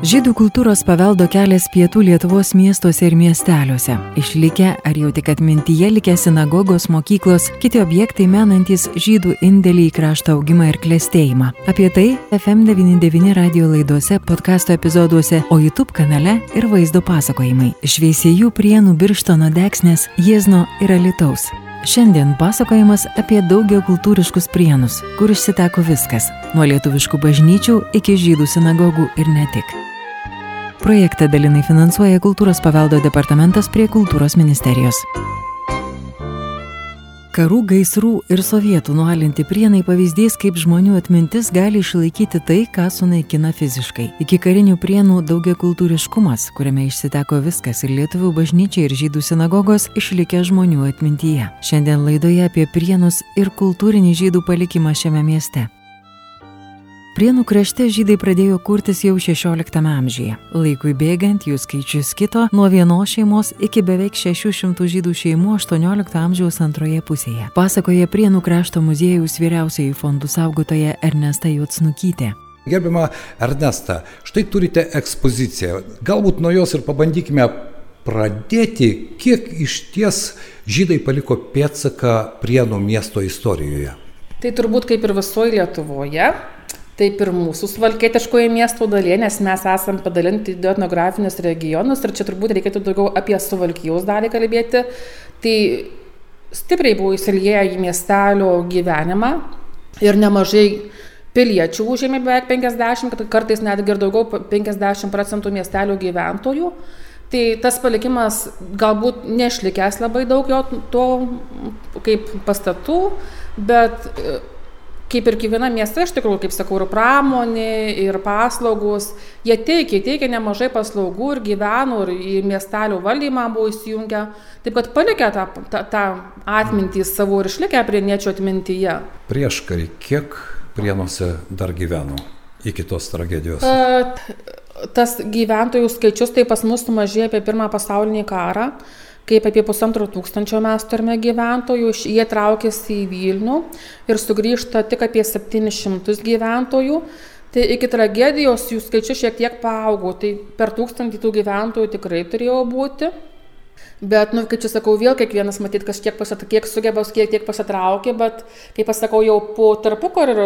Žydų kultūros paveldo kelias pietų Lietuvos miestuose ir miesteliuose. Išlikę ar jau tik atmintyje likę sinagogos, mokyklos, kiti objektai menantis žydų indėlį į krašto augimą ir klėstėjimą. Apie tai FM99 radio laidose, podkasto epizoduose, o YouTube kanale ir vaizdo pasakojimai. Šveisėjų prienų birštono deksnės, Jėzno ir Alitaus. Šiandien pasakojimas apie daugia kultūriškus prienus, kur išsiteko viskas - nuo lietuviškų bažnyčių iki žydų sinagogų ir ne tik. Projektą dalinai finansuoja Kultūros paveldo departamentas prie Kultūros ministerijos. Karų, gaisrų ir sovietų nualinti prienai pavyzdys, kaip žmonių atmintis gali išlaikyti tai, ką sunaikina fiziškai. Iki karinių prienų daugia kultūriškumas, kuriame išsiteko viskas ir lietuvių bažnyčia ir žydų sinagogos, išlikę žmonių atmintyje. Šiandien laidoje apie prienus ir kultūrinį žydų palikimą šiame mieste. Prienų krašte žydai pradėjo kurtis jau XVI amžiuje. Laikui bėgant jų skaičius kito nuo vienos šeimos iki beveik 600 žydų šeimų XVIII amžiaus antroje pusėje. Pasakoja Prienų krašto muziejaus vyriausiai fondų saugotoja Ernesta Jutsnukytė. Gerbima Ernesta, štai turite ekspoziciją. Galbūt nuo jos ir pabandykime pradėti, kiek iš ties žydai paliko pėtsaką Prienų miesto istorijoje. Tai turbūt kaip ir visoje Lietuvoje, taip ir mūsų suvalkietiškoje miesto dalyje, nes mes esam padalinti į etnografinius regionus ir čia turbūt reikėtų daugiau apie suvalkijos dalį kalbėti. Tai stipriai buvo įsilieję į miestelio gyvenimą ir nemažai piliečių užėmė beveik 50, kartais netgi ir daugiau 50 procentų miestelio gyventojų. Tai tas palikimas galbūt nešlikęs labai daug jo to kaip pastatų, bet kaip ir kiekvienam mieste, iš tikrųjų, kaip sakau, ir pramonė, ir paslaugos, jie teikia, teikia nemažai paslaugų ir gyveno, ir į miestelių valdymą buvo įsijungę. Taip kad palikę tą, tą, tą atmintį savo ir išlikę prie niečio atmintyje. Prieš karį, kiek prienuose dar gyveno iki tos tragedijos? Tas gyventojų skaičius tai pas mus sumažėjo apie pirmą pasaulinį karą kaip apie pusantro tūkstančio mes turime gyventojų, jie traukiasi į Vilnių ir sugrįžta tik apie 700 gyventojų. Tai iki tragedijos jų skaičius šiek tiek paaugo, tai per tūkstantį tų gyventojų tikrai turėjo būti. Bet, nu, kaip čia sakau, vėl kiekvienas matyt kažkiek pasat, kiek sugeba, kiek tiek pasitraukė, bet, kaip pasakau, jau po tarpuko ir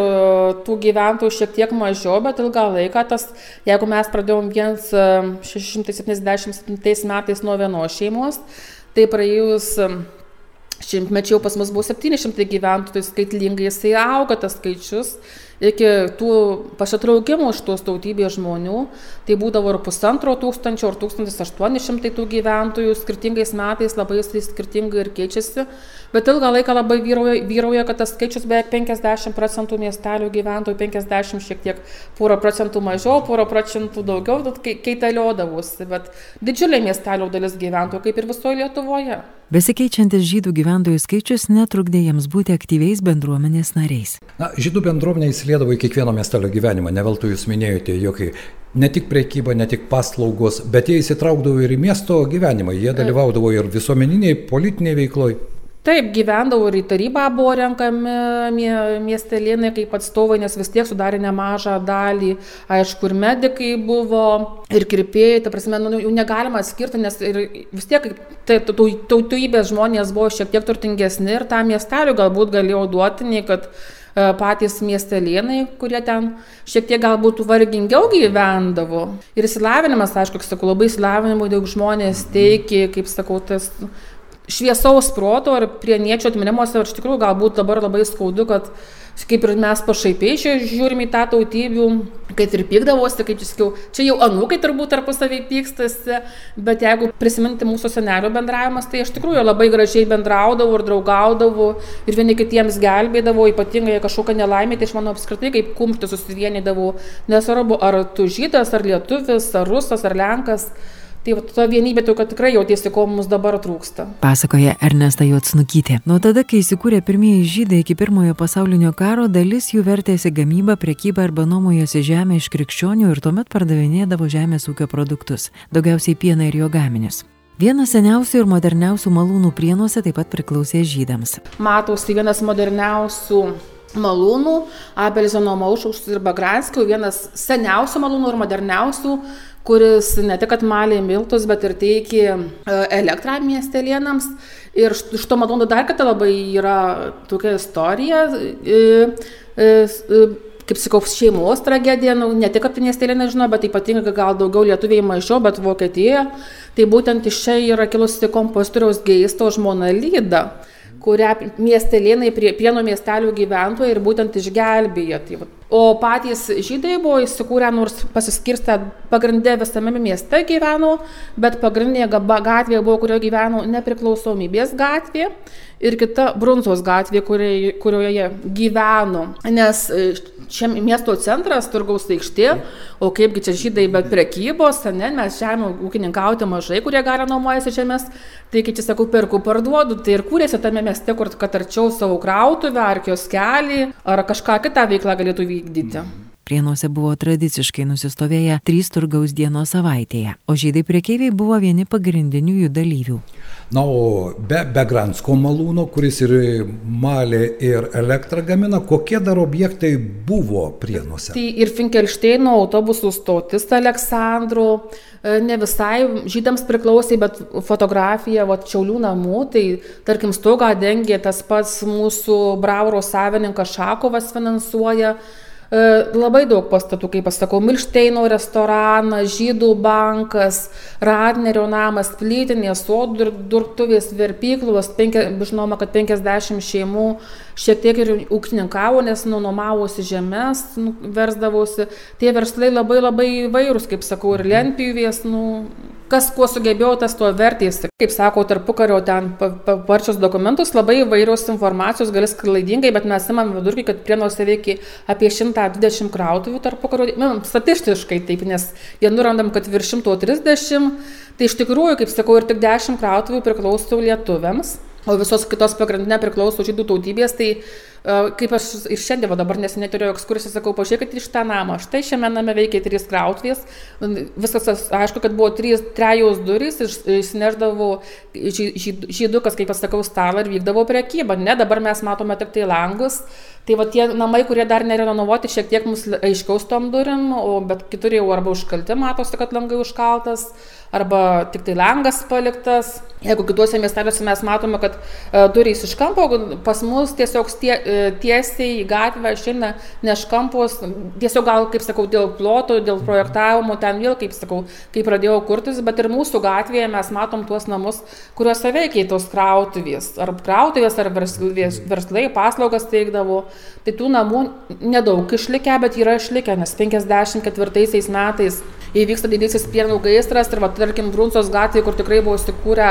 tų gyventojų šiek tiek mažiau, bet ilgą laiką tas, jeigu mes pradėjom 1677 metais nuo vienos šeimos, tai praėjus šimtmečiau pas mus buvo 700 gyventojų, tai skaitlingai jisai auga tas skaičius iki tų pasitraukimų iš tos tautybės žmonių, tai būdavo ir pusantro tūkstančio, ar 1800 tų gyventojų, skirtingais metais labai jisai skirtingai ir keičiasi, bet ilgą laiką labai vyrauja, vyrauja kad tas skaičius beveik 50 procentų miestelių gyventojų, 50 šiek tiek, porą procentų mažiau, porą procentų daugiau, kaitaliodavosi, bet didžiulė miestelio dalis gyventojų, kaip ir visoje Lietuvoje. Besikeičiantis žydų gyventojų skaičius netrukdė jiems būti aktyviais bendruomenės nariais. Na, žydų bendruomenė įsiliedavo į kiekvieno miestelio gyvenimą, ne veltui jūs minėjote, jog ne tik priekyba, ne tik paslaugos, bet jie įsitraukdavo ir į miesto gyvenimą, jie dalyvaudavo ir visuomeniniai, politiniai veikloj. Taip, gyvendavo ir į tarybą buvo renkami miestelėnai kaip atstovai, nes vis tiek sudarė nemažą dalį. Aišku, ir medikai buvo, ir kirpėjai, ta prasme, nu, jų negalima atskirti, nes vis tiek tai, tautybės žmonės buvo šiek tiek turtingesni ir tą miestelių galbūt galėjo duoti, nei kad e, patys miestelėnai, kurie ten šiek tiek galbūt vargingiau gyvendavo. Ir įsilavinimas, aišku, sakau, labai įsilavinimo daug žmonės teikia, kaip sakau, tas šviesaus proto ir prieniečių atminimuose, ir iš tikrųjų galbūt dabar labai skaudu, kad kaip ir mes pašaipiai žiūrim į tą tautybių, kad ir pykdavosi, kaip čia sakiau, čia jau anūkai turbūt tarpusavį pykstasi, bet jeigu prisiminti mūsų senelio bendravimas, tai iš tikrųjų labai gražiai bendraudavo ir draugaudavo ir vieni kitiems gelbėdavo, ypatingai kažkokią nelaimę, tai aš manau apskritai kaip kumštis susivienydavo, nesvarbu ar tu žydas, ar lietuvis, ar rusas, ar lenkas. Tai ta vienybė, kad tikrai jautiesi, ko mums dabar trūksta. Pasakoja Ernesta Jotsnukytė. Nuo tada, kai įsikūrė pirmieji žydai iki pirmojo pasaulinio karo, dalis jų vertėsi gamybą, prekybą arba nuomojosi žemę iš krikščionių ir tuomet pardavinėdavo žemės ūkio produktus, daugiausiai pieną ir jo gaminius. Vienas seniausių ir moderniausių malūnų prienuose taip pat priklausė žydams. Matosi vienas moderniausių malūnų Abelzino Maušaus ir Bagranskio, vienas seniausių malūnų ir moderniausių, kuris ne tik atmalė miltus, bet ir teikė e, elektrą miestelėnams. Ir iš to malūno dar kartą labai yra tokia istorija. E, e, kaip sakau, šeimos tragedija, nu, ne tik apie miestelėną žino, bet ypatingai gal daugiau lietuviai mažiau, bet Vokietijoje. Tai būtent iš čia yra kilusi kompozitoriaus geisto žmona Lyda kurią miestelėnai prie pieno miestelių gyventojai ir būtent išgelbėjo. Tai, va. O patys žydai buvo įsikūrę, nors pasiskirstę pagrindė visame mieste gyveno, bet pagrindinė gatvė buvo, kurioje gyveno nepriklausomybės gatvė ir kita Brunsos gatvė, kurioje, kurioje gyveno. Nes čia miesto centras, turgaus aikštė, o kaipgi čia žydai be prekybos, ne, mes žemė ūkininkauti mažai, kurie gali nuomojasi žemės, tai kai čia sakau, perku, parduodu, tai ir kūrėsi tame mieste, kur kad arčiau savo krautuvę, ar kioskelį, ar kažką kitą veiklą galėtų vykdyti. Prienuose buvo tradiciškai nusistovėję trys turgaus dienos savaitėje, o žydai priekeiviai buvo vieni pagrindinių jų dalyvių. Na, o be, be Gransko malūno, kuris ir malė ir elektrą gamina, kokie dar objektai buvo prienuose? Tai ir Finkelšteino autobusų stotis Aleksandrų, e, ne visai žydams priklausė, bet fotografija, va, Čiaulių namų, tai tarkim stogą dengė tas pats mūsų Brauro savininkas Šakovas finansuoja. E, labai daug pastatų, kaip pasakau, Milšteino restoranas, Žydų bankas, Radnerio namas, plytinės, sodų durtuvės, verpyklos, žinoma, kad 50 šeimų šiek tiek ir ūkininkavo, nes nunomavosi žemės, nu, versdavosi. Tie verslai labai labai įvairūs, kaip sakau, ir lentpjūvės, nu, kas kuo sugebėjo, tas tuo vertėsi. Kaip sako, tarpukario ten pavarčios dokumentus, labai įvairios informacijos, gali klaidingai, bet mes imam vidurkį, kad prienuose veikia apie 120 krautuvių tarpukario, nu, statistiškai taip, nes vienur randam, kad virš 130, tai iš tikrųjų, kaip sakau, ir tik 10 krautuvių priklauso lietuviams, o visos kitos pagrindinė priklauso žydų tautybės, tai kaip aš ir šiandien, va dabar neseniai turėjau ekskursiją, sakau, pažiūrėkit iš tą namą. Štai šiame name veikia trys krautvės. Viskas, aišku, kad buvo trys, trejos durys, išsineždavo žydukas, kaip pasakau, stalą ir vykdavo prekyba. Ne, dabar mes matome tik tai langus. Tai va tie namai, kurie dar nerenovuoti, šiek tiek mus aiškiau tom durim, o bet kitur jau arba užkalti, matosi, kad langai užkaltas, arba tik tai langas paliktas. Jeigu kituose miesteliuose mes matome, kad uh, durys iš kampo, pas mus tiesiog tie, uh, tiesiai į gatvę išeina ne iš kampos, tiesiog gal, kaip sakau, dėl ploto, dėl projektavimo, ten vėl, kaip sakau, kai pradėjau kurtis, bet ir mūsų gatvėje mes matom tuos namus, kuriuose veikia tos krautuvės, ar krautuvės, ar verslai, paslaugas teikdavo. Tai tų namų nedaug išlikę, bet yra išlikę, nes 54 metais įvyksta didysis pienų gaisras ir, va, tarkim, Brunsos gatvė, kur tikrai buvo įsikūrę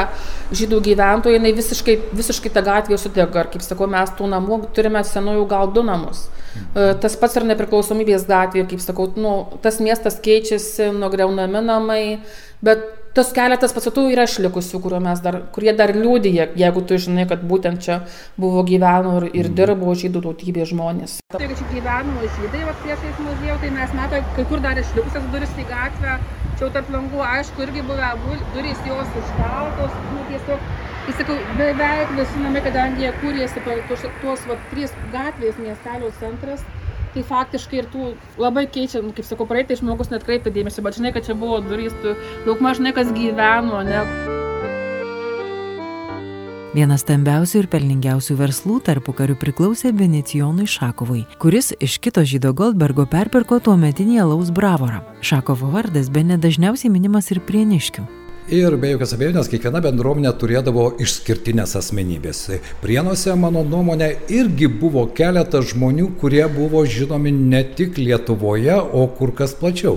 žydų gyventojai, jinai visiškai, visiškai ta gatvė sudega. Ir, kaip sakau, mes tų namų turime senųjų gal du namus. E, tas pats ir nepriklausomybės gatvė, kaip sakau, nu, tas miestas keičiasi, nugriaunami namai, bet tas keletas pastatų yra išlikusių, dar, kurie dar liūdija, jeigu tu žinai, kad būtent čia buvo gyveno ir, ir mhm. dirbo žydų tautybės žmonės. Jeigu čia gyveno žydai, va priešais muziejų, tai mes matome, kai kur dar išlikusias duris į gatvę, čia tarp langų, aišku, irgi buvę durys jos užkaltos, nu, tiesiog, tai sakau, beveik visi namai, kadangi jie kūrėsi tuos, tuos va, trys gatvės miestelio centras, tai faktiškai ir tų labai keičia, nu, kaip sakau, praeitai žmogus net kreipia dėmesį, bet žinai, kad čia buvo durys, tu daug maž žinai, kas gyveno, ne. Vienas stambiausių ir pelningiausių verslų tarpu kariu priklausė Venecijonui Šakovui, kuris iš kito žydo Goldbergo perpirko tuo metinį alaus bravorą. Šakovo vardas be nedažniausiai minimas ir prieniškių. Ir be jokios abejonės, kiekviena bendruomenė turėdavo išskirtinės asmenybės. Prienuose, mano nuomonė, irgi buvo keletas žmonių, kurie buvo žinomi ne tik Lietuvoje, o kur kas plačiau.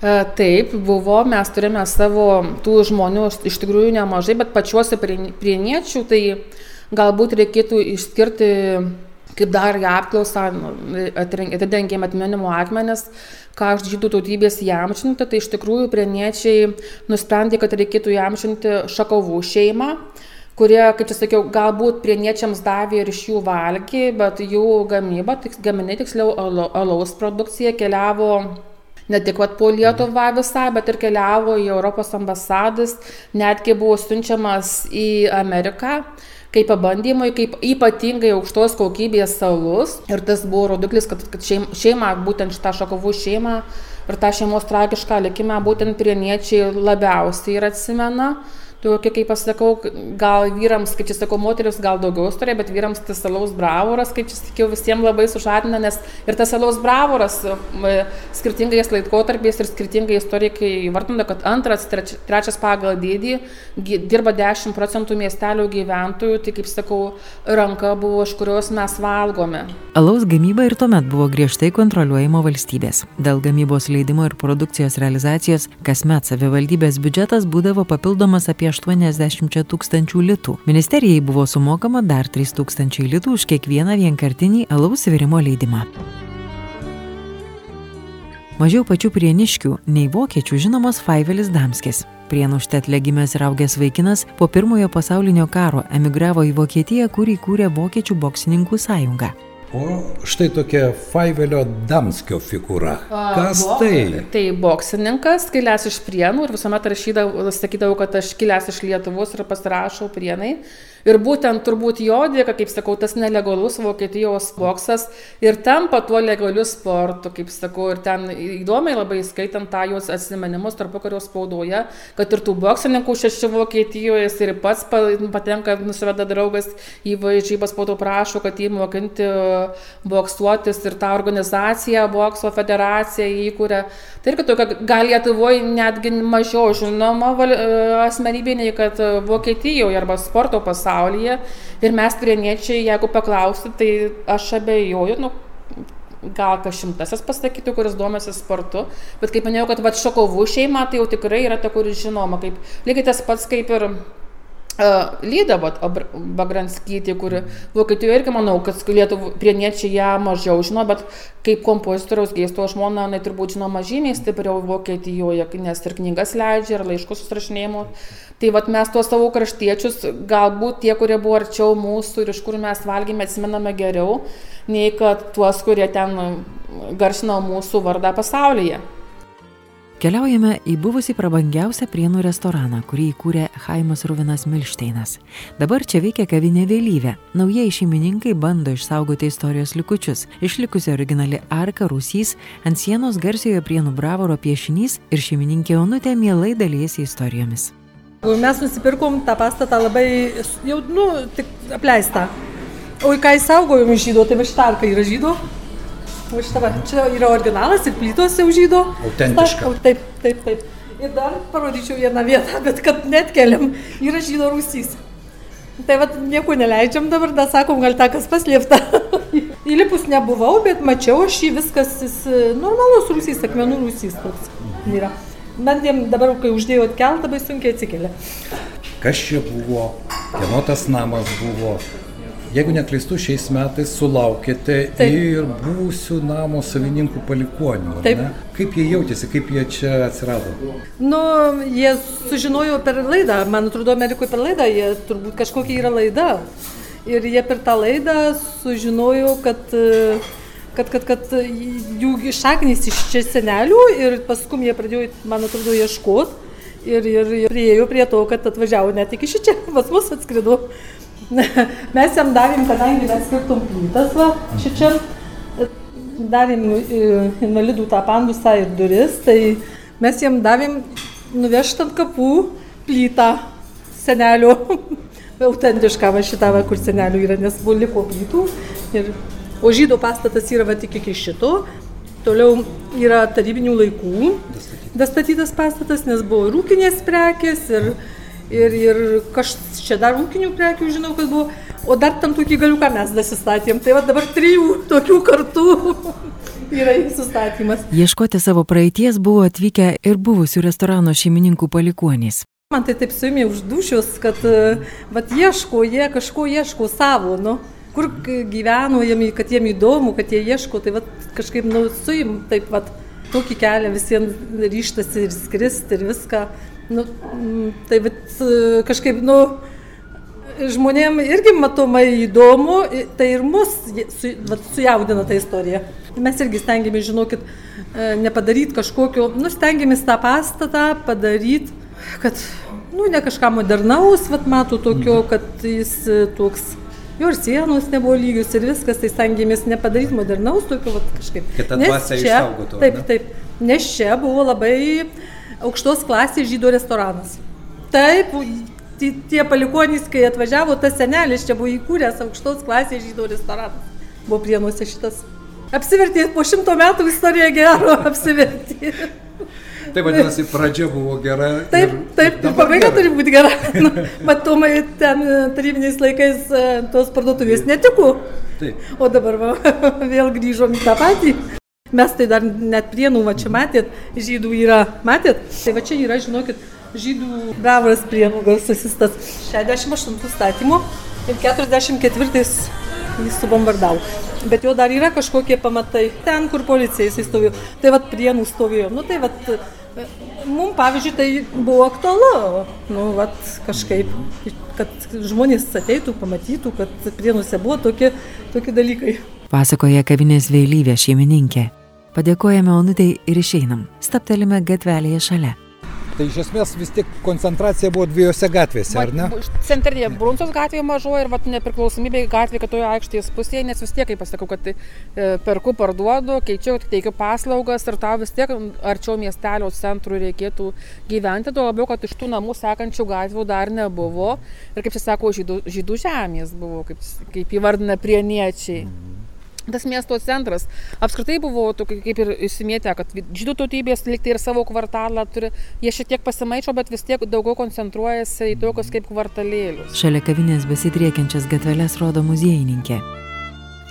E, taip, buvo, mes turime savo tų žmonių iš tikrųjų nemažai, bet pačiuose prieniečių tai galbūt reikėtų išskirti kaip dar į apklausą nu, atidengėm atminimo akmenis, ką žydų tautybės įamžinti, tai iš tikrųjų prieniečiai nusprendė, kad reikėtų įamžinti šakovų šeimą kurie, kaip čia sakiau, galbūt prieniečiams davė ir iš jų valgį, bet jų gamyba, tiks, gaminiai tiksliau alaus produkcija keliavo ne tik vat, po Lietuvą visą, bet ir keliavo į Europos ambasadas, netgi buvo siunčiamas į Ameriką kaip pabandymui, kaip ypatingai aukštos kokybės salus. Ir tas buvo rodiklis, kad, kad šeima, būtent šitą šakovų šeimą ir tą šeimos tragišką likimą būtent prieniečiai labiausiai ir atsimena tokia kaip aš sakau gal vyrams kaip čia sakau moterys gal daugiau istorija bet vyrams tas alaus bravoras kaip čia sakiau visiem labai sužadina nes ir tas alaus bravoras skirtingais laikotarpiais ir skirtingai istorikai įvardina kad antras treč trečias pagal dydį dirba dešim procentų miestelio gyventojų tai kaip sakau ranka buvo iš kurios mes valgome. Alaus gamyba ir tuomet buvo griežtai kontroliuojama valstybės. Dėl gamybos leidimo ir produkcijos realizacijos kasmet savivaldybės biudžetas būdavo papildomas apie aštuoniasdešimčia tūkstančių litų ministerijai buvo sumokama dar trys tūkstančiai litų už kiekvieną vienkartinį alaus virimo leidimą Mažiau pačių prieniškių nei vokiečių žinomas Faivelis Damskis. Prienų štetlė gimęs ir augęs vaikinas po pirmojo pasaulinio karo emigravo į Vokietiją, kur įkūrė Vokiečių boksininkų sąjungą. O štai tokia Faivelio Damskio figūra. Kas Bo- tai? Tai boksininkas, kilęs iš prienų ir visuomet rašydavau, sakydavau, kad aš kilęs iš Lietuvos ir pasirašau prienai. Ir būtent turbūt jo dėka, kaip sakau, tas nelegalus Vokietijos boksas ir tampa tuo legaliu sportu, kaip sakau, ir ten įdomiai labai skaitant tą jos atsimenimus tarpu kario spaudoje, kad ir tų boksininkų šeši Vokietijoje jis ir pats pa- patenka, nusiveda draugas į varžybas, po to prašo, kad jį mokinti boksuotis ir tą organizaciją, bokso federaciją įkūrė. Tai irgi tokia gal Lietuvoje netgi mažiau žinoma e, asmenybė nei kad Vokietijoje arba sporto pasaulyje. Ir mes prieniečiai, jeigu paklausti, tai aš abejoju, nu, gal kas šimtasis pasakytų, kuris domisi sportu, bet kaip minėjau, kad vad šokovų šeima, tai jau tikrai yra ta, kuri žinoma, kaip lygiai tas pats kaip ir Lyda Bagranskytė, kuri Vokietijoje irgi manau, kad Lietuvų prieniečiai ją mažiau žino, bet kaip kompozitoriaus geisto žmona, jinai turbūt žinoma žymiai stipriau Vokietijoje, nes ir knygas leidžia, ir laiškus susirašinėjimo. Tai vat mes tuos savo kraštiečius, galbūt tie, kurie buvo arčiau mūsų ir iš kur mes valgėme, atsimename geriau, nei kad tuos, kurie ten garsino mūsų vardą pasaulyje. Keliaujame į buvusį prabangiausią prienų restoraną, kurį įkūrė Haimas Ruvinas Milšteinas. Dabar čia veikia kavinė vėlyvė. Naujieji šeimininkai bando išsaugoti istorijos likučius. Išlikusi originali arka rūsys, ant sienos garsiojo prienų bravoro piešinys ir šeimininkė Onutė mielai dalyjasi istorijomis. Mes nusipirkom tą pastatą labai, jau, nu, tik apleistą. O į ką įsaugojom iš žydo, tai va šitą arką yra žydo. O šitą va, čia yra originalas ir plytos jau žydo. Autentiška. Ta- Taip, taip, taip. Ir dar parodyčiau vieną vietą, bet kad net keliam, yra žydo rūsys. Tai va, nieko neleidžiam dabar, dar sakom, gal ta kas paslėpta. Įlipus nebuvau, bet mačiau aš jį viskas, jis normalus rūsys, akmenų rūsys toks yra. Bent jiem dabar, kai uždėjo atkeltą, labai sunkiai atsikelia. Kas čia buvo? Kieno tas namas buvo? Jeigu neklystu, šiais metais sulaukėte Taip. ir buvusių namo savininkų palikonių. Taip. ne? Kaip jie jautėsi, kaip jie čia atsirado? Nu, jie sužinojo per laidą, man atrodo, Amerikoje per laidą, jie turbūt kažkokia yra laida. Ir jie per tą laidą sužinojo, kad, kad, kad, kad jų šaknys iš čia senelių ir paskui jie pradėjo, man atrodo, ieškoti. Ir, ir, ir priejo prie to, kad atvažiavo net iki šičia, pas mus atskrido. Mes jam davėm, kadangi mes skirtum plytas, va, šičia, darėm e, invalidų tą pandusą ir duris, tai mes jam davėm nuvežti ant kapų plytą senelio. Autentišką va šitą, va, kur senelių yra, nes buvo liko plytų. Ir, o žydų pastatas yra va tik iki šito. Toliau yra tarybinių laikų dastatytas pastatas, nes buvo ir ūkinės prekės, ir, ir, ir kaž čia dar ūkinių prekių žinau, kad buvo. O dar tam tokį galiuką mes dasistatėm. Tai va dabar trijų tokių kartų yra sustatymas. Ieškoti savo praeities buvo atvykę ir buvusių restorano šeimininkų palikuonys. Man tai taip suimė už dušius, kad e, vat ieško, jie kažko ieško savo, nu, kur gyveno, jiem, kad jiem įdomu, kad jie ieško, tai vat kažkaip, nu, suim taip pat tokį kelią visiems ryštasi ir skristi ir viską. Nu, mm, tai vat e, kažkaip, nu, žmonėm irgi matomai įdomu, tai ir mus su, vat, sujaudina ta istorija. Mes irgi stengiamės, žinokit, e, nepadaryti kažkokio, nu, stengiamės tą pastatą padaryti, kad nu, ne kažką modernaus, vat matų tokio, mhm. kad jis e, toks jo ir sienos nebuvo lygios ir viskas, tai stengiamės nepadaryti modernaus tokio, vat, kažkaip. Kad tą dvasę išsaugotų. Taip, ne? taip, nes čia buvo labai aukštos klasės žydų restoranas. Taip, tie palikonys, kai atvažiavo, tas senelis čia buvo įkūręs aukštos klasės žydų restoranas. Buvo prienuose šitas. Apsivertė po šimto metų istorija gero, apsivertė. Tai vadinasi, pradžia buvo gera. Taip, taip, ir pabaiga turi būti gera. nu, matomai, ten e, tarybiniais laikais e, tos parduotuvės netiko. Taip. O dabar va, vėl grįžom į tą patį. Mes tai dar net prienų, va čia matėt, žydų yra, matėt? Tai va čia yra, žinokit, žydų bravas prienų garsusis tas 68 statymo ir 44 jis subombardavo. Bet jo dar yra kažkokie pamatai ten, kur policija įsistovėjo. Tai vad prienų stovėjo. Nu tai vad Mums, pavyzdžiui, tai buvo aktualu, nu, vat, kažkaip, kad žmonės ateitų, pamatytų, kad prienuose buvo tokie, tokie dalykai. Pasakoja kavinės vėlyvė šeimininkė. Padėkojame Onutei ir išeinam. Staptelime gatvelėje šalia. Tai iš esmės vis tik koncentracija buvo dviejose gatvėse, ar ne? Centrinėje Brunsos gatvėje mažoji ir vat, nepriklausomybė gatvė kitoje aikštės pusėje, nes vis tiek, kaip pasakau, kad e, perku, parduodu, keičiu, teikiu paslaugas ir tau vis tiek arčiau miestelio centrų reikėtų gyventi, tuo labiau, kad iš tų namų sekančių gatvių dar nebuvo ir, kaip čia sako, žydų, žydų žemės buvo, kaip, kaip įvardina prieniečiai. Mhm tas miesto centras apskritai buvo tokie kaip ir įsimėtę kad žydų tautybės lygtai ir savo kvartalą turi. Jie šiek tiek pasimaišo bet vis tiek daugiau koncentruojasi į tokius kaip kvartalėlius. Šalia kavinės besidriekiančias gatveles rodo muziejininkė.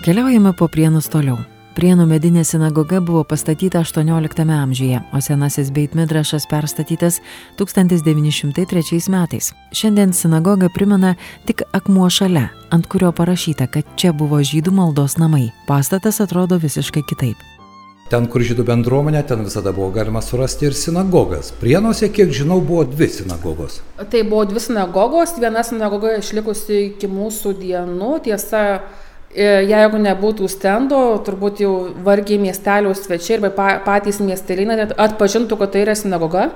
Keliaujame po prienus toliau Prienų medinė sinagoga buvo pastatyta XVIII amžiuje, o senasis Beit Midrašas perstatytas 1903 metais. Šiandien sinagoga primena tik akmuo šalia, ant kurio parašyta, kad čia buvo žydų maldos namai. Pastatas atrodo visiškai kitaip. Ten, kur žydų bendruomenė, ten visada buvo galima surasti ir sinagogas. Prienuose, kiek žinau, buvo dvi sinagogos. Tai buvo dvi sinagogos, viena sinagoga išlikusi iki mūsų dienų, tiesa, jeigu nebūtų stendo, turbūt jau vargiai miestelio svečiai arba patys miesteliniai atpažintų, kad tai yra sinagoga,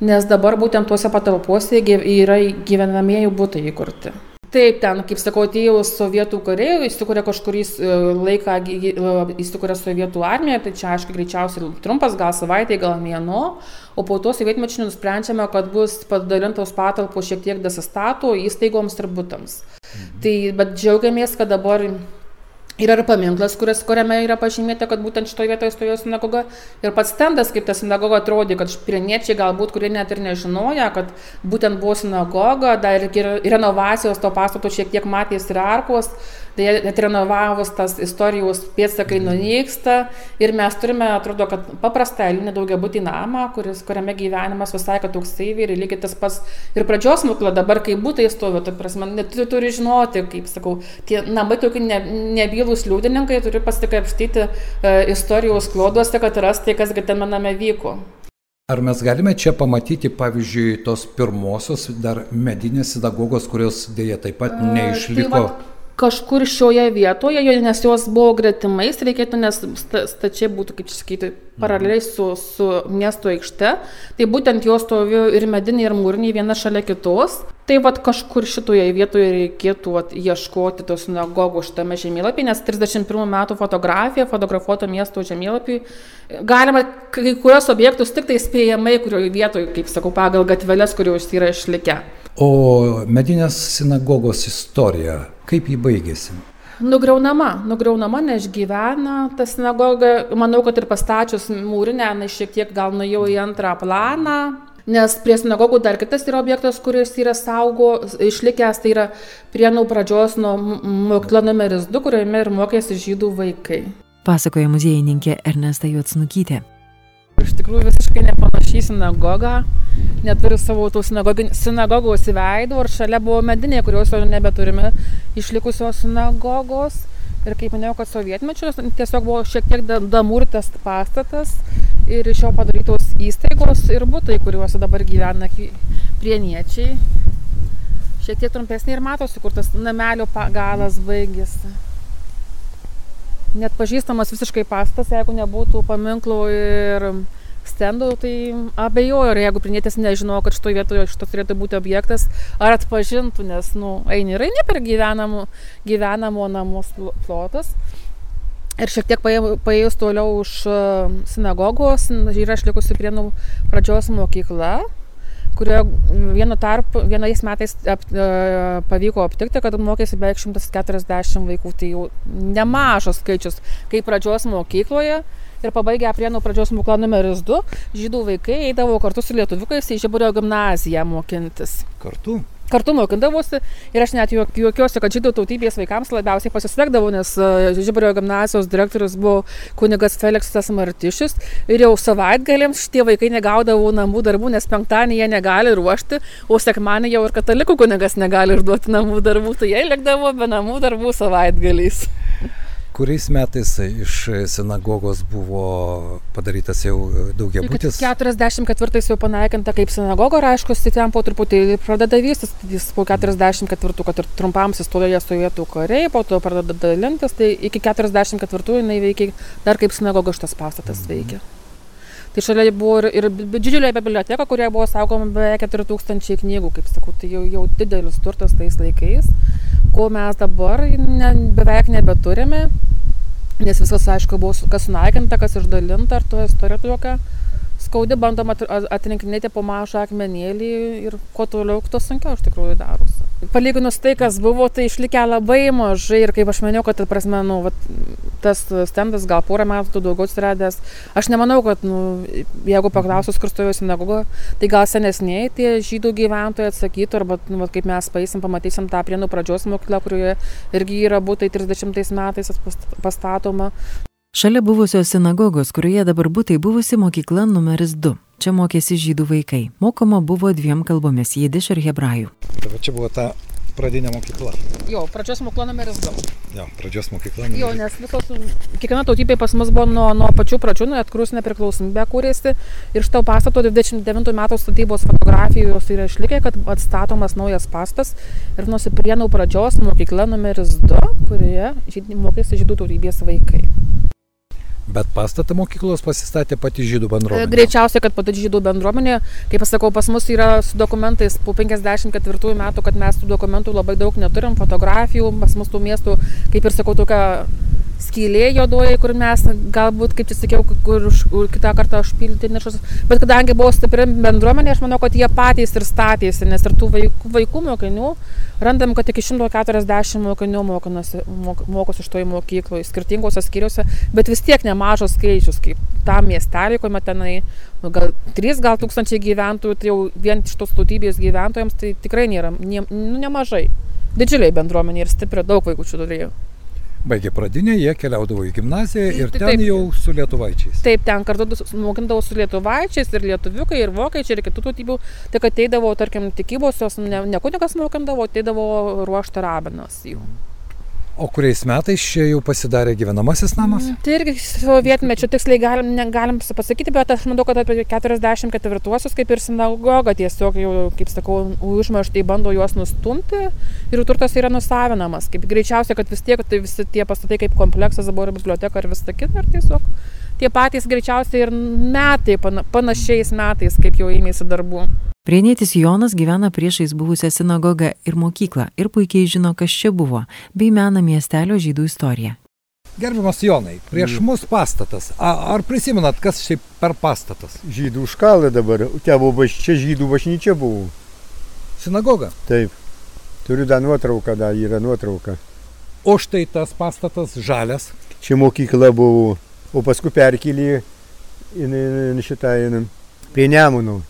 nes dabar būtent tuose patalpose yra gyvenamieji būtai įkurti. Taip, ten, kaip sakau, atėjo sovietų kariai, įsikūrė kažkurį e, laiką, įsikūrė sovietų armija, tai čia aišku greičiausiai trumpas, gal savaitė, gal mėno, o po to sovietmečių nusprendžiame, kad bus padalintos patalpos šiek tiek desistato įstaigoms ir būtams. Mhm. Tai, bet džiaugiamės, kad dabar Yra ir paminklas, kuris, kuriame yra pažymėta, kad būtent šitoje vietoje stovėjo sinagoga. Ir pats stendas, kaip ta sinagoga atrodė, kad pirniečiai galbūt, kurie net ir nežinoja, kad būtent buvo sinagoga, dar ir renovacijos to pastato šiek tiek matės ir arkos, tai net renovavus tas istorijos pėdsakai nunyksta. Ir mes turime, atrodo, kad paprastą eilinį daugiabutį namą, kuris, kuriame gyvenimas visai toksai ir lygiai tas pats ir pradžios mokykla dabar, kai būtai stovi, tai prasme, net tu turi žinoti, kaip sakau, tie namai tokie ne, nebylo aktyvūs liudininkai turi pasikrapštyti e, istorijos kloduose, kad rasti, kas tame name vyko. Ar mes galime čia pamatyti, pavyzdžiui, tos pirmosios dar medinės sinagogos, kurios dėja taip pat neišliko? E, tai va, kažkur šioje vietoje, nes jos buvo gretimais, reikėtų, nes stačiai būtų, kaip sakyti, paraleliai su, su miesto aikšte, tai būtent jos stovėjo ir mediniai, ir mūriniai viena šalia kitos. Tai vad kažkur šitoje vietoje reikėtų vat, ieškoti tos sinagogų šitame žemėlapyje, nes 31 metų fotografija, fotografuota miesto žemėlapį, galima kai kurios objektus tik tai spėjamai, kurioje vietoje, kaip sakau, pagal gatveles, kurios yra išlikę. O medinės sinagogos istorija, kaip ji baigėsi? Nugriaunama, nugriaunama, neišgyvena ta sinagoga. Manau, kad ir pastačius mūrinę, na, šiek tiek gal nuėjau į antrą planą, nes prie sinagogų dar kitas yra objektas, kuris yra saugo, išlikęs, tai yra prienų pradžios nuo mokykla numeris 2, kuriame ir mokėsi žydų vaikai. Pasakoja muziejininkė Ernesta Juotsnukytė. Iš tikrųjų visiškai nepanašiai sinagogą, neturi savo tų sinagogos įveidų ir šalia buvo medinė, kurios jau nebeturime išlikusios sinagogos. Ir kaip minėjau, kad sovietmečiu tiesiog buvo šiek tiek damurtas pastatas ir iš jo padarytos įstaigos ir būtai, kuriuose dabar gyvena prieniečiai. Šiek tiek trumpesnė ir matosi, kur tas namelio galas baigėsi net pažįstamas visiškai pastatas, jeigu nebūtų paminklų ir stendų, tai abejoju, ar jeigu prinietis nežino, kad šitoje vietoje šitas turėtų būti objektas, ar atpažintų, nes, nu, eini ir eini per gyvenamų, gyvenamo namus plotas. Ir šiek tiek paėjus toliau už e, sinagogos yra išlikusi prienų pradžios mokykla, kurioje vienu tarp, vienais metais ap, e, pavyko aptikti, kad mokėsi beveik 140 vaikų. Tai jau nemažas skaičius, kaip pradžios mokykloje. Ir pabaigę prienų pradžios mokyklą numeris 2, žydų vaikai eidavo kartu su lietuviukais į Žiburio gimnaziją mokintis. Kartu? Kartu mokindavausi ir aš net juokiuosi, kad žydų tautybės vaikams labiausiai pasisekdavo, nes e, Žiburio gimnazijos direktorius buvo kunigas Felixas Martišius ir jau savaitgalėms šitie vaikai negaudavo namų darbų, nes penktadienį jie negali ruošti, o sekmanį jau ir katalikų kunigas negali ir duoti namų darbų, tai jie likdavo be namų darbų savaitgaliais kuriais metais iš sinagogos buvo padarytas jau daugiabutis? 44 jau panaikinta kaip sinagoga, ir aišku, tai ten po truputį pradeda vystis, jis po 44, kad ir trumpam įstojo sovietų kariai, po to pradeda dalintis, tai iki 44 jinai veikia dar kaip sinagoga šitas pastatas mhm. veikia. Tai šalia buvo ir, ir didžiulė biblioteka, kurioje buvo saugoma beveik 4000 knygų, kaip sakau, tai jau, jau didelis turtas tais laikais ko mes dabar ne, beveik nebeturime, nes viskas, aišku, buvo kas sunaikinta, kas išdalinta, ar to istorija tokia skaudi, bandom atrinkinėti po mažą akmenėlį ir kuo toliau, tuo sunkiau iš tikrųjų darosi. Palyginus tai kas buvo tai išlikę labai mažai ir kaip aš maniau kad prasme nu vat tas stendas gal porą metų daugiau atsiradęs. Aš nemanau kad nu jeigu paklausus kur stovėjo sinagoga tai gal senesnieji tie žydų gyventojai atsakytų arba nu vat kaip mes paeisim pamatysim tą prienų pradžios mokyklą kurioje irgi yra butai trisdešimtais metais pastatoma Šalia buvusios sinagogos, kurioje dabar būtai buvusi mokykla numeris 2. Čia mokėsi žydų vaikai. Mokoma buvo dviem kalbomis - jidiš ir hebrajų. Tai va čia buvo ta pradinė mokykla. Jo, pradžios mokykla numeris 2. Jo, pradžios mokykla numeris 2. Jo, nes visos, kiekviena tautybė pas mus buvo nuo, nuo pačių pradžių, nuo atkurus nepriklausomybę kūrėsi. Ir šito pastato 29 metų statybos fotografijos yra išlikę, kad atstatomas naujas pastas. Ir nuo Siprienų pradžios mokykla numeris 2, kurioje mokėsi žydų tautybės vaikai. Bet pastatą mokyklos pasistatė pati žydų bendruomenė. Greičiausiai, kad pati žydų bendruomenė, kaip pasakau, pas mus yra su dokumentais po 54 metų, kad mes tų dokumentų labai daug neturim, fotografijų, pas mus tų miestų, kaip ir sakau, tokia skylė juodoji, kur mes galbūt, kaip čia sakiau, kur už, kitą kartą užpildyti nišus. Bet kadangi buvo stipri bendruomenė, aš manau, kad jie patys ir statėsi, nes ir tų vaikų, vaikų mokinių randam, kad iki 140 mokinių mokosi, mok, mokosi iš toje mokykloje, skirtingose skyriuose, bet vis tiek nemažas skaičius, kaip tam miestelį, kuomet tenai nu, gal 3 gal tūkstančiai gyventojų, tai jau vien iš tos tautybės gyventojams tai tikrai nėra, ne, nu, nemažai. Didžiuliai bendruomenė ir stipri, daug vaikų čia turėjo baigė pradinę, jie keliaudavo į gimnaziją ir ten taip, jau su lietuvaičiais. Taip, ten kartu mokindavo su lietuvaičiais ir lietuviukai, ir vokiečiai, ir kitų tautybių. Tik ateidavo, tarkim, tikybos, jos ne, ne kunigas mokindavo, ateidavo ruošti rabinas jų. Mm. O kuriais metais čia jau pasidarė gyvenamasis namas? Mm, tai irgi sovietmečiu tiksliai galim, negalim pasakyti, bet aš manau, kad apie 44-uosius kaip ir sinagoga tiesiog jau, kaip sakau, užmarštai bando juos nustumti ir turtas yra nusavinamas. Kaip greičiausia, kad vis tiek tai visi tie pastatai kaip kompleksas dabar biblioteka ir visa kita, ir tiesiog tie patys greičiausiai ir metai, panašiais metais, kaip jau ėmėsi darbų. Prienietis Jonas gyvena priešais buvusią sinagogą ir mokyklą ir puikiai žino, kas čia buvo, bei mena miestelio žydų istoriją. Gerbiamas Jonai, prieš mm. mus pastatas. A, ar prisimenat, kas šiaip per pastatas? Žydų škalė dabar. Tėvo bažnyčia, žydų bažnyčia buvo. Sinagoga? Taip. Turiu dar nuotrauką, dar yra nuotrauka. O štai tas pastatas žalias. Čia mokykla buvo, o paskui perkelį šitą prie Nemunų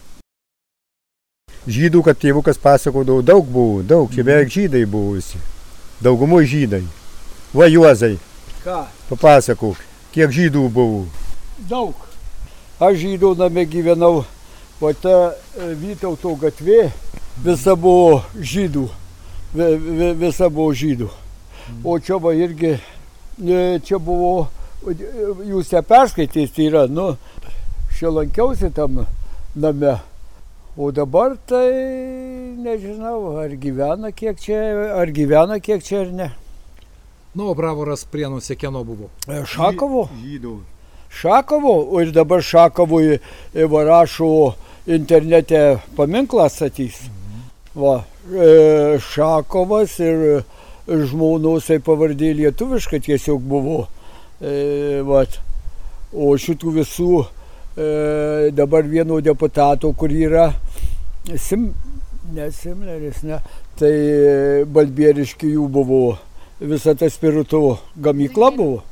žydų, kad tėvukas pasakodavo, daug buvo, daug, čia beveik žydai buvusi. Daugumo žydai. Va Juozai. Ką? Papasakok, kiek žydų buvo? Daug. Aš žydų name gyvenau, o ta e, Vytauto gatvė visa buvo žydų. Visa buvo žydų. O čia va irgi, e, čia buvo, jūs ją perskaitys, tai yra, nu, čia lankiausi tam name. O dabar tai nežinau, ar gyvena kiek čia, ar gyvena kiek čia ar ne. Nu, o bravoras prienuose kieno buvo? E, Šakovo? Žydų. Šakovo, o ir dabar Šakovui e, va rašo internete paminklą statys. Va, e, Šakovas ir žmonosai pavardė lietuviškai tiesiog buvo. E, vat. O šitų visų e, dabar vieno deputato, kur yra Sim, ne Simleris, ne, tai Balbieriški jų buvo, visa ta spirito gamykla buvo.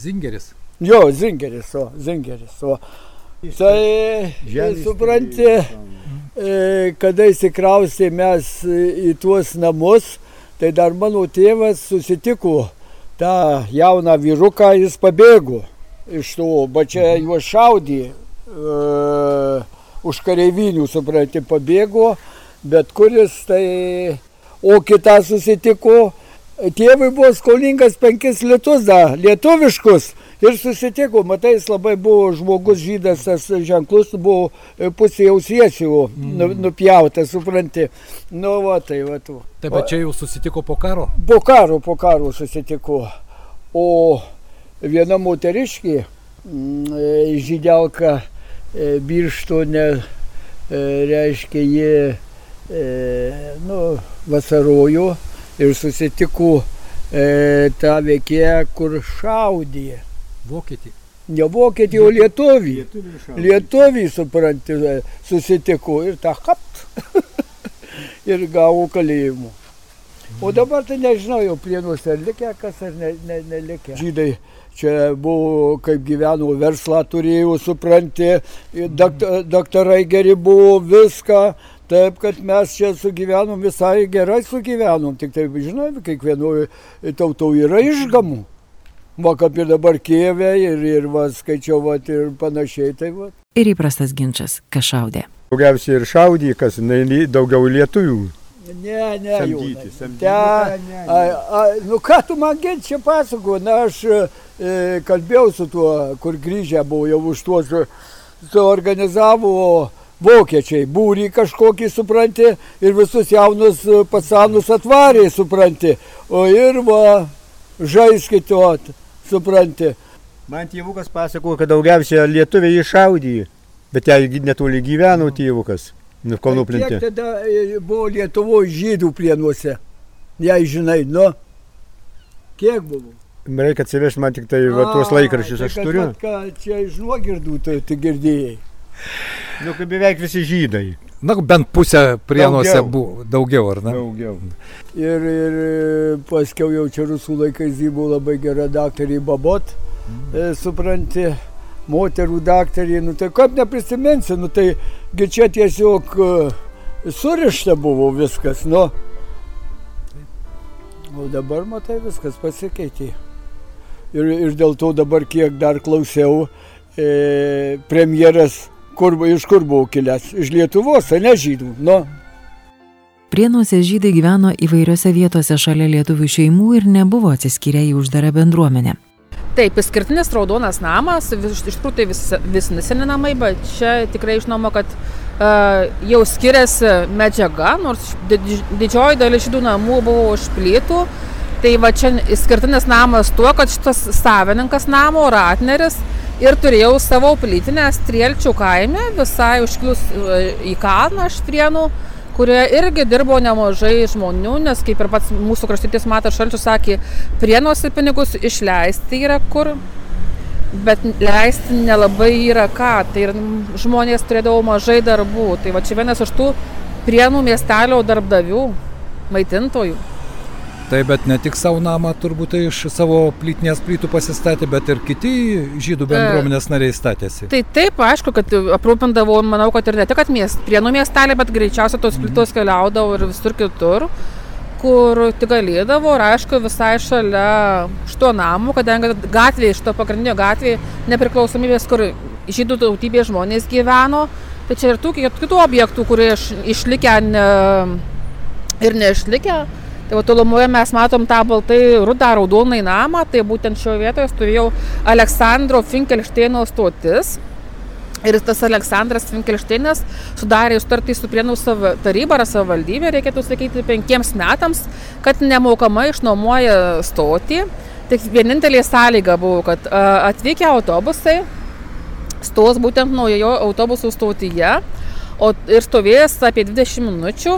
Zingeris. Jo, Zingeris, o, Zingeris, o. Tai, Žemės supranti, e, kada įsikraustė mes į tuos namus, tai dar mano tėvas susitiko tą jauną vyruką, jis pabėgo iš to, bet čia juos šaudė, e, už kareivinių, supranti, pabėgo, bet kuris tai, o kitą susitiko, tėvui buvo skolingas penkis litus, da, lietuviškus. Ir susitiko, matai, jis labai buvo žmogus žydas, tas ženklus buvo e, pusė ausiesių nu, nupjautas, supranti. Nu, va, tai, va, tu. Taip, bet čia jau susitiko po karo. Po karo, po karo susitiko. O viena moteriškė, mm, e, žydelka e, birštone, e, reiškia, jie nu, vasarojo ir susitiko e, tą veikėją, kur šaudė. Vokietį. Ne vokietį, o lietuvį. Lietuvį, supranti, susitiko ir tą hapt. ir gavo kalėjimų. O dabar tai nežinau, jau plienuose ar likę kas ar ne, ne, nelikę. Žydai čia buvo, kaip gyveno, verslą turėjo, supranti, dakt, daktarai geri buvo, viską. Taip, kad mes čia sugyvenom visai gerai sugyvenom, tik taip, žinai, kiekvienoje tautoje yra išgamų. Va, kaip ir dabar Kievė ir, ir va, skaičiau, va, ir panašiai, tai va. Ir įprastas ginčas, kas šaudė. Daugiausiai ir šaudė, kas li- daugiau lietuvių. Ne, ne, Samdyti, Jonai. samdyti. Te, a, a, nu ką tu man gent čia pasako, na aš e, kalbėjau su tuo, kur grįžę buvo jau už tuos, e, suorganizavo vokiečiai, būrį kažkokį, supranti, ir visus jaunus e, pasanus atvarė, supranti. O ir va, žaiskit, vat, supranti. Man tėvukas pasakojo, kad daugiausia lietuviai iššaudė, bet jei netoli gyveno tėvukas, nu Kiek plintė. tada e, buvo Lietuvoje žydų plienuose, jei žinai, nu, kiek buvo? Reikia atsivežti man tik tai va, tuos A, laikraščius, tai aš kad turiu. vat Ką, čia iš nuogirdų tai, tai girdėjai. Nu, kaip beveik visi žydai. Na, bent pusę prienuose buvo, daugiau, ar ne? Daugiau. Ir, ir e, paskiau jau čia rusų laikais ji buvo labai gera daktarė Babot, e, supranti, moterų daktarė, nu tai kaip neprisiminsi, nu tai čia tiesiog e, surišta buvo viskas, nu. O dabar, matai, viskas pasikeitė. Ir, ir dėl to dabar kiek dar klausiau, e, premjeras, kur, iš kur buvo kilęs? Iš Lietuvos, o ne žydų. Nu, Prienuose žydai gyveno įvairiose vietose šalia lietuvių šeimų ir nebuvo atsiskyrę į uždarą bendruomenę. Taip, išskirtinis raudonas namas, vis, iš tikrųjų tai vis, vis neseni namai, bet čia tikrai žinoma, kad uh, jau skiriasi medžiaga, nors didž- didžioji dalis žydų namų buvo už plytų. Tai va čia išskirtinis namas tuo, kad šitas savininkas namo, Ratneris, ir turėjau savo plytinę Strielčių kaime, visai užklius e, į kalną Štrienų, kurioje irgi dirbo nemažai žmonių, nes kaip ir pats mūsų kraštytis Matas Šalčius sakė, prienuose pinigus išleisti yra kur, bet leisti nelabai yra ką. Tai ir žmonės turėdavo mažai darbų. Tai va čia vienas iš tų prienų miestelio darbdavių, maitintojų. Tai bet ne tik savo namą turbūt iš savo plytinės plytų pasistatė, bet ir kiti žydų bendruomenės nariai statėsi. Tai taip, aišku, kad aprūpindavo, manau, kad ir ne tik miest, prienų miestelį, bet greičiausiai tos plytos keliaudavo ir visur kitur, kur tik galėdavo ir aišku visai šalia šito namų, kadangi gatvėje, šito pagrindinio gatvėje nepriklausomybės, kur žydų tautybės žmonės gyveno, tai čia ir tų kit- kitų objektų, kurie iš, išlikę ne, ir neišlikę. Tai va tolumoje mes matom tą baltai rudą raudonai namą, tai būtent šioje vietoje stovėjo Aleksandro Finkelšteino stotis. Ir tas Aleksandras Finkelšteinas sudarė sutartį su Prienų taryba ar savivaldybė, reikėtų sakyti, penkiems metams, kad nemokamai išnuomoja stotį. Tik vienintelė sąlyga buvo, kad atvykę autobusai stos būtent naujojo autobusų stotyje o ir stovėjęs apie 20 minučių.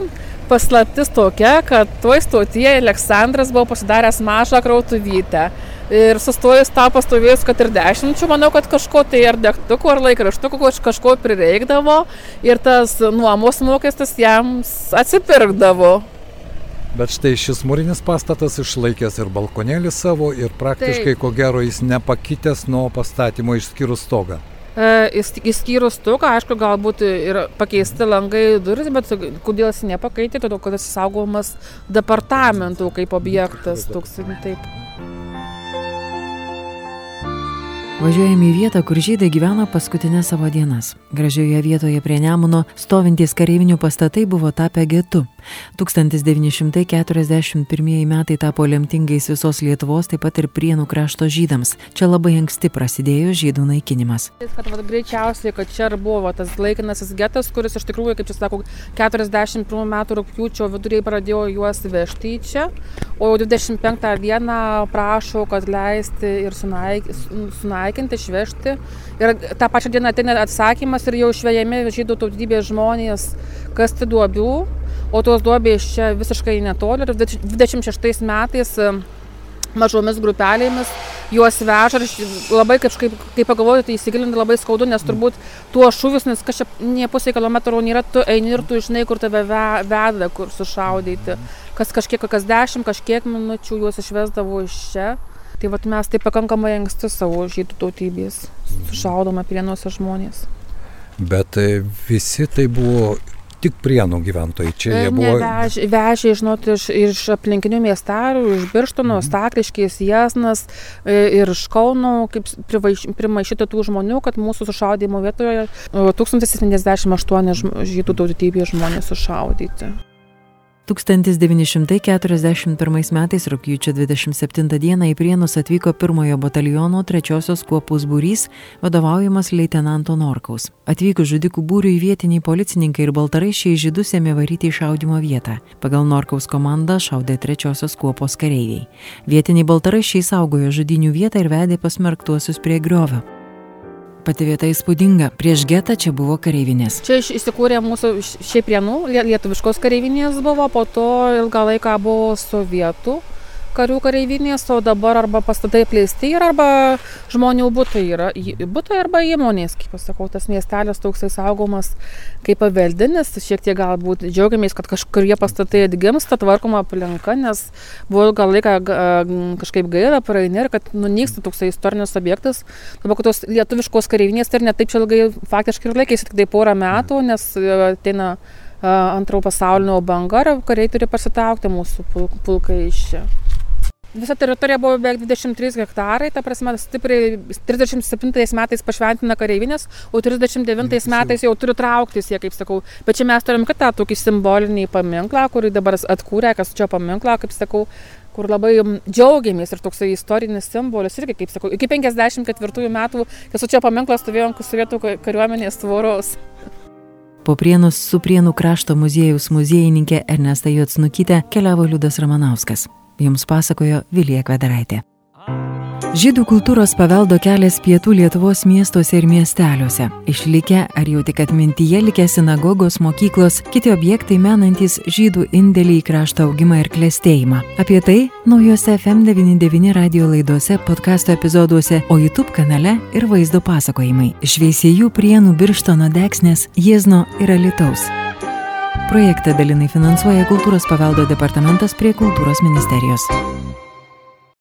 Paslaptis tokia, kad toj stotyje Aleksandras buvo pasidaręs mažą krautuvytę. Ir sustojus tą pastovėjus, kad ir dešimčių, manau, kad kažko tai ar degtukų, ar laikraštukų kažko prireikdavo ir tas nuomos mokestis jam atsipirkdavo. Bet štai šis mūrinis pastatas išlaikęs ir balkonėlį savo ir praktiškai, Taip. ko gero, jis nepakitęs nuo pastatymo išskyrus stogą. Įskyrus tu, ką aišku, galbūt ir pakeisti langai duris, bet kodėl jis nepakaitė, todėl kad jis saugomas departamentų kaip objektas. Toks, taip. Važiuojame į vietą, kur žydai gyveno paskutinės savo dienas. Gražioje vietoje prie Nemuno stovintys kareivinių pastatai buvo tapę getu. 1941 metai tapo lemtingais visos Lietuvos, taip pat ir Prienų krašto žydams. Čia labai anksti prasidėjo žydų naikinimas. Kad, va, greičiausiai, kad čia ir buvo tas laikinasis getas, kuris iš tikrųjų, kaip čia sakau, 41 metų rūpjūčio viduriai pradėjo juos vežti čia, o jau 25 dieną prašo, kad leisti ir sunaik, sunaikinti, išvežti. Ir tą pačią dieną ateina atsakymas ir jau išvejami žydų tautybės žmonės kasti duobių o tos duobės čia visiškai netoli ir 26 metais e, mažomis grupelėmis juos veža ir labai kažkaip, kai pagalvoju, tai įsigilinti labai skaudu, nes turbūt tuo šūvis, nes kažkaip nie pusė kilometro nėra, tu eini ir tu žinai, kur tave veda, kur sušaudyti. Kas kažkiek, kas dešimt, kažkiek minučių juos išvesdavo iš čia. Tai vat mes tai pakankamai anksti savo žydų tautybės sušaudome prienuose žmonės. Bet e, visi tai buvo tik prienų gyventojai. Čia jie buvo. Vežė, vežė žinot, iš, iš aplinkinių miestelių, iš Birštono, mhm. Stakriškės, Jasnas e, ir iš Kauno, kaip primaišyti tų žmonių, kad mūsų sušaudimo vietoje 1078 žydų tautybės žmonės sušaudyti. 1941 metais rūpjūčio 27 dieną į Prienus atvyko pirmojo bataliono trečiosios kuopos būrys, vadovaujamas leitenanto Norkaus. Atvykus žudikų būriui vietiniai policininkai ir baltaraišiai žydus ėmė varyti į šaudimo vietą. Pagal Norkaus komandą šaudė trečiosios kuopos kareiviai. Vietiniai baltaraišiai saugojo žudinių vietą ir vedė pasmerktuosius prie griovio. Pati vieta įspūdinga. Prieš getą čia buvo kareivinės. Čia įsikūrė mūsų šiaip prienų lietuviškos kareivinės buvo, po to ilgą laiką buvo sovietų karių kareivinės, o dabar arba pastatai plėsti yra, arba žmonių būtai yra. Būtai arba įmonės, kaip pasakau, tas miestelis toksai saugomas kaip paveldinis, šiek tiek galbūt džiaugiamės, kad kažkurie pastatai atgimsta, tvarkoma aplinka, nes buvo ilgą laiką kažkaip gaila praeini ir kad nunyksta toksai istorinis objektas. Dabar, kad tos lietuviškos kareivinės tai ir netaip ilgai faktiškai ir laikėsi, tik tai porą metų, nes ateina antrojo pasaulinio banga ir kariai turi pasitraukti mūsų pulkai iš čia. Visa teritorija buvo beveik 23 hektarai, ta prasme, stipriai 37 metais pašventina kareivinės, o 39 metais jau turi trauktis, jie, kaip sakau. Bet čia mes turim kitą tokį simbolinį paminklą, kurį dabar atkūrė, kas čia paminklą, kaip sakau, kur labai džiaugiamės ir toksai istorinis simbolis irgi, kaip sakau, iki 54 metų, kas čia paminklas stovėjo ant sovietų kariuomenės tvoros. Po Prienus su Prienų krašto muziejaus muziejininkė Ernesta Jotsnukytė keliavo Liudas Ramanauskas. Jums pasakojo Vilija Kvedaraitė. Žydų kultūros paveldo kelias pietų Lietuvos miestuose ir miesteliuose. Išlikę ar jau tik atmintyje likę sinagogos, mokyklos, kiti objektai menantis žydų indėlį į krašto augimą ir klėstėjimą. Apie tai naujose FM99 radio laidose, podkasto epizoduose, o YouTube kanale ir vaizdo pasakojimai. Šveisėjų prienų birštono deksnės, Jiezno ir Alitaus. Projektą dalinai finansuoja Kultūros paveldo departamentas prie Kultūros ministerijos.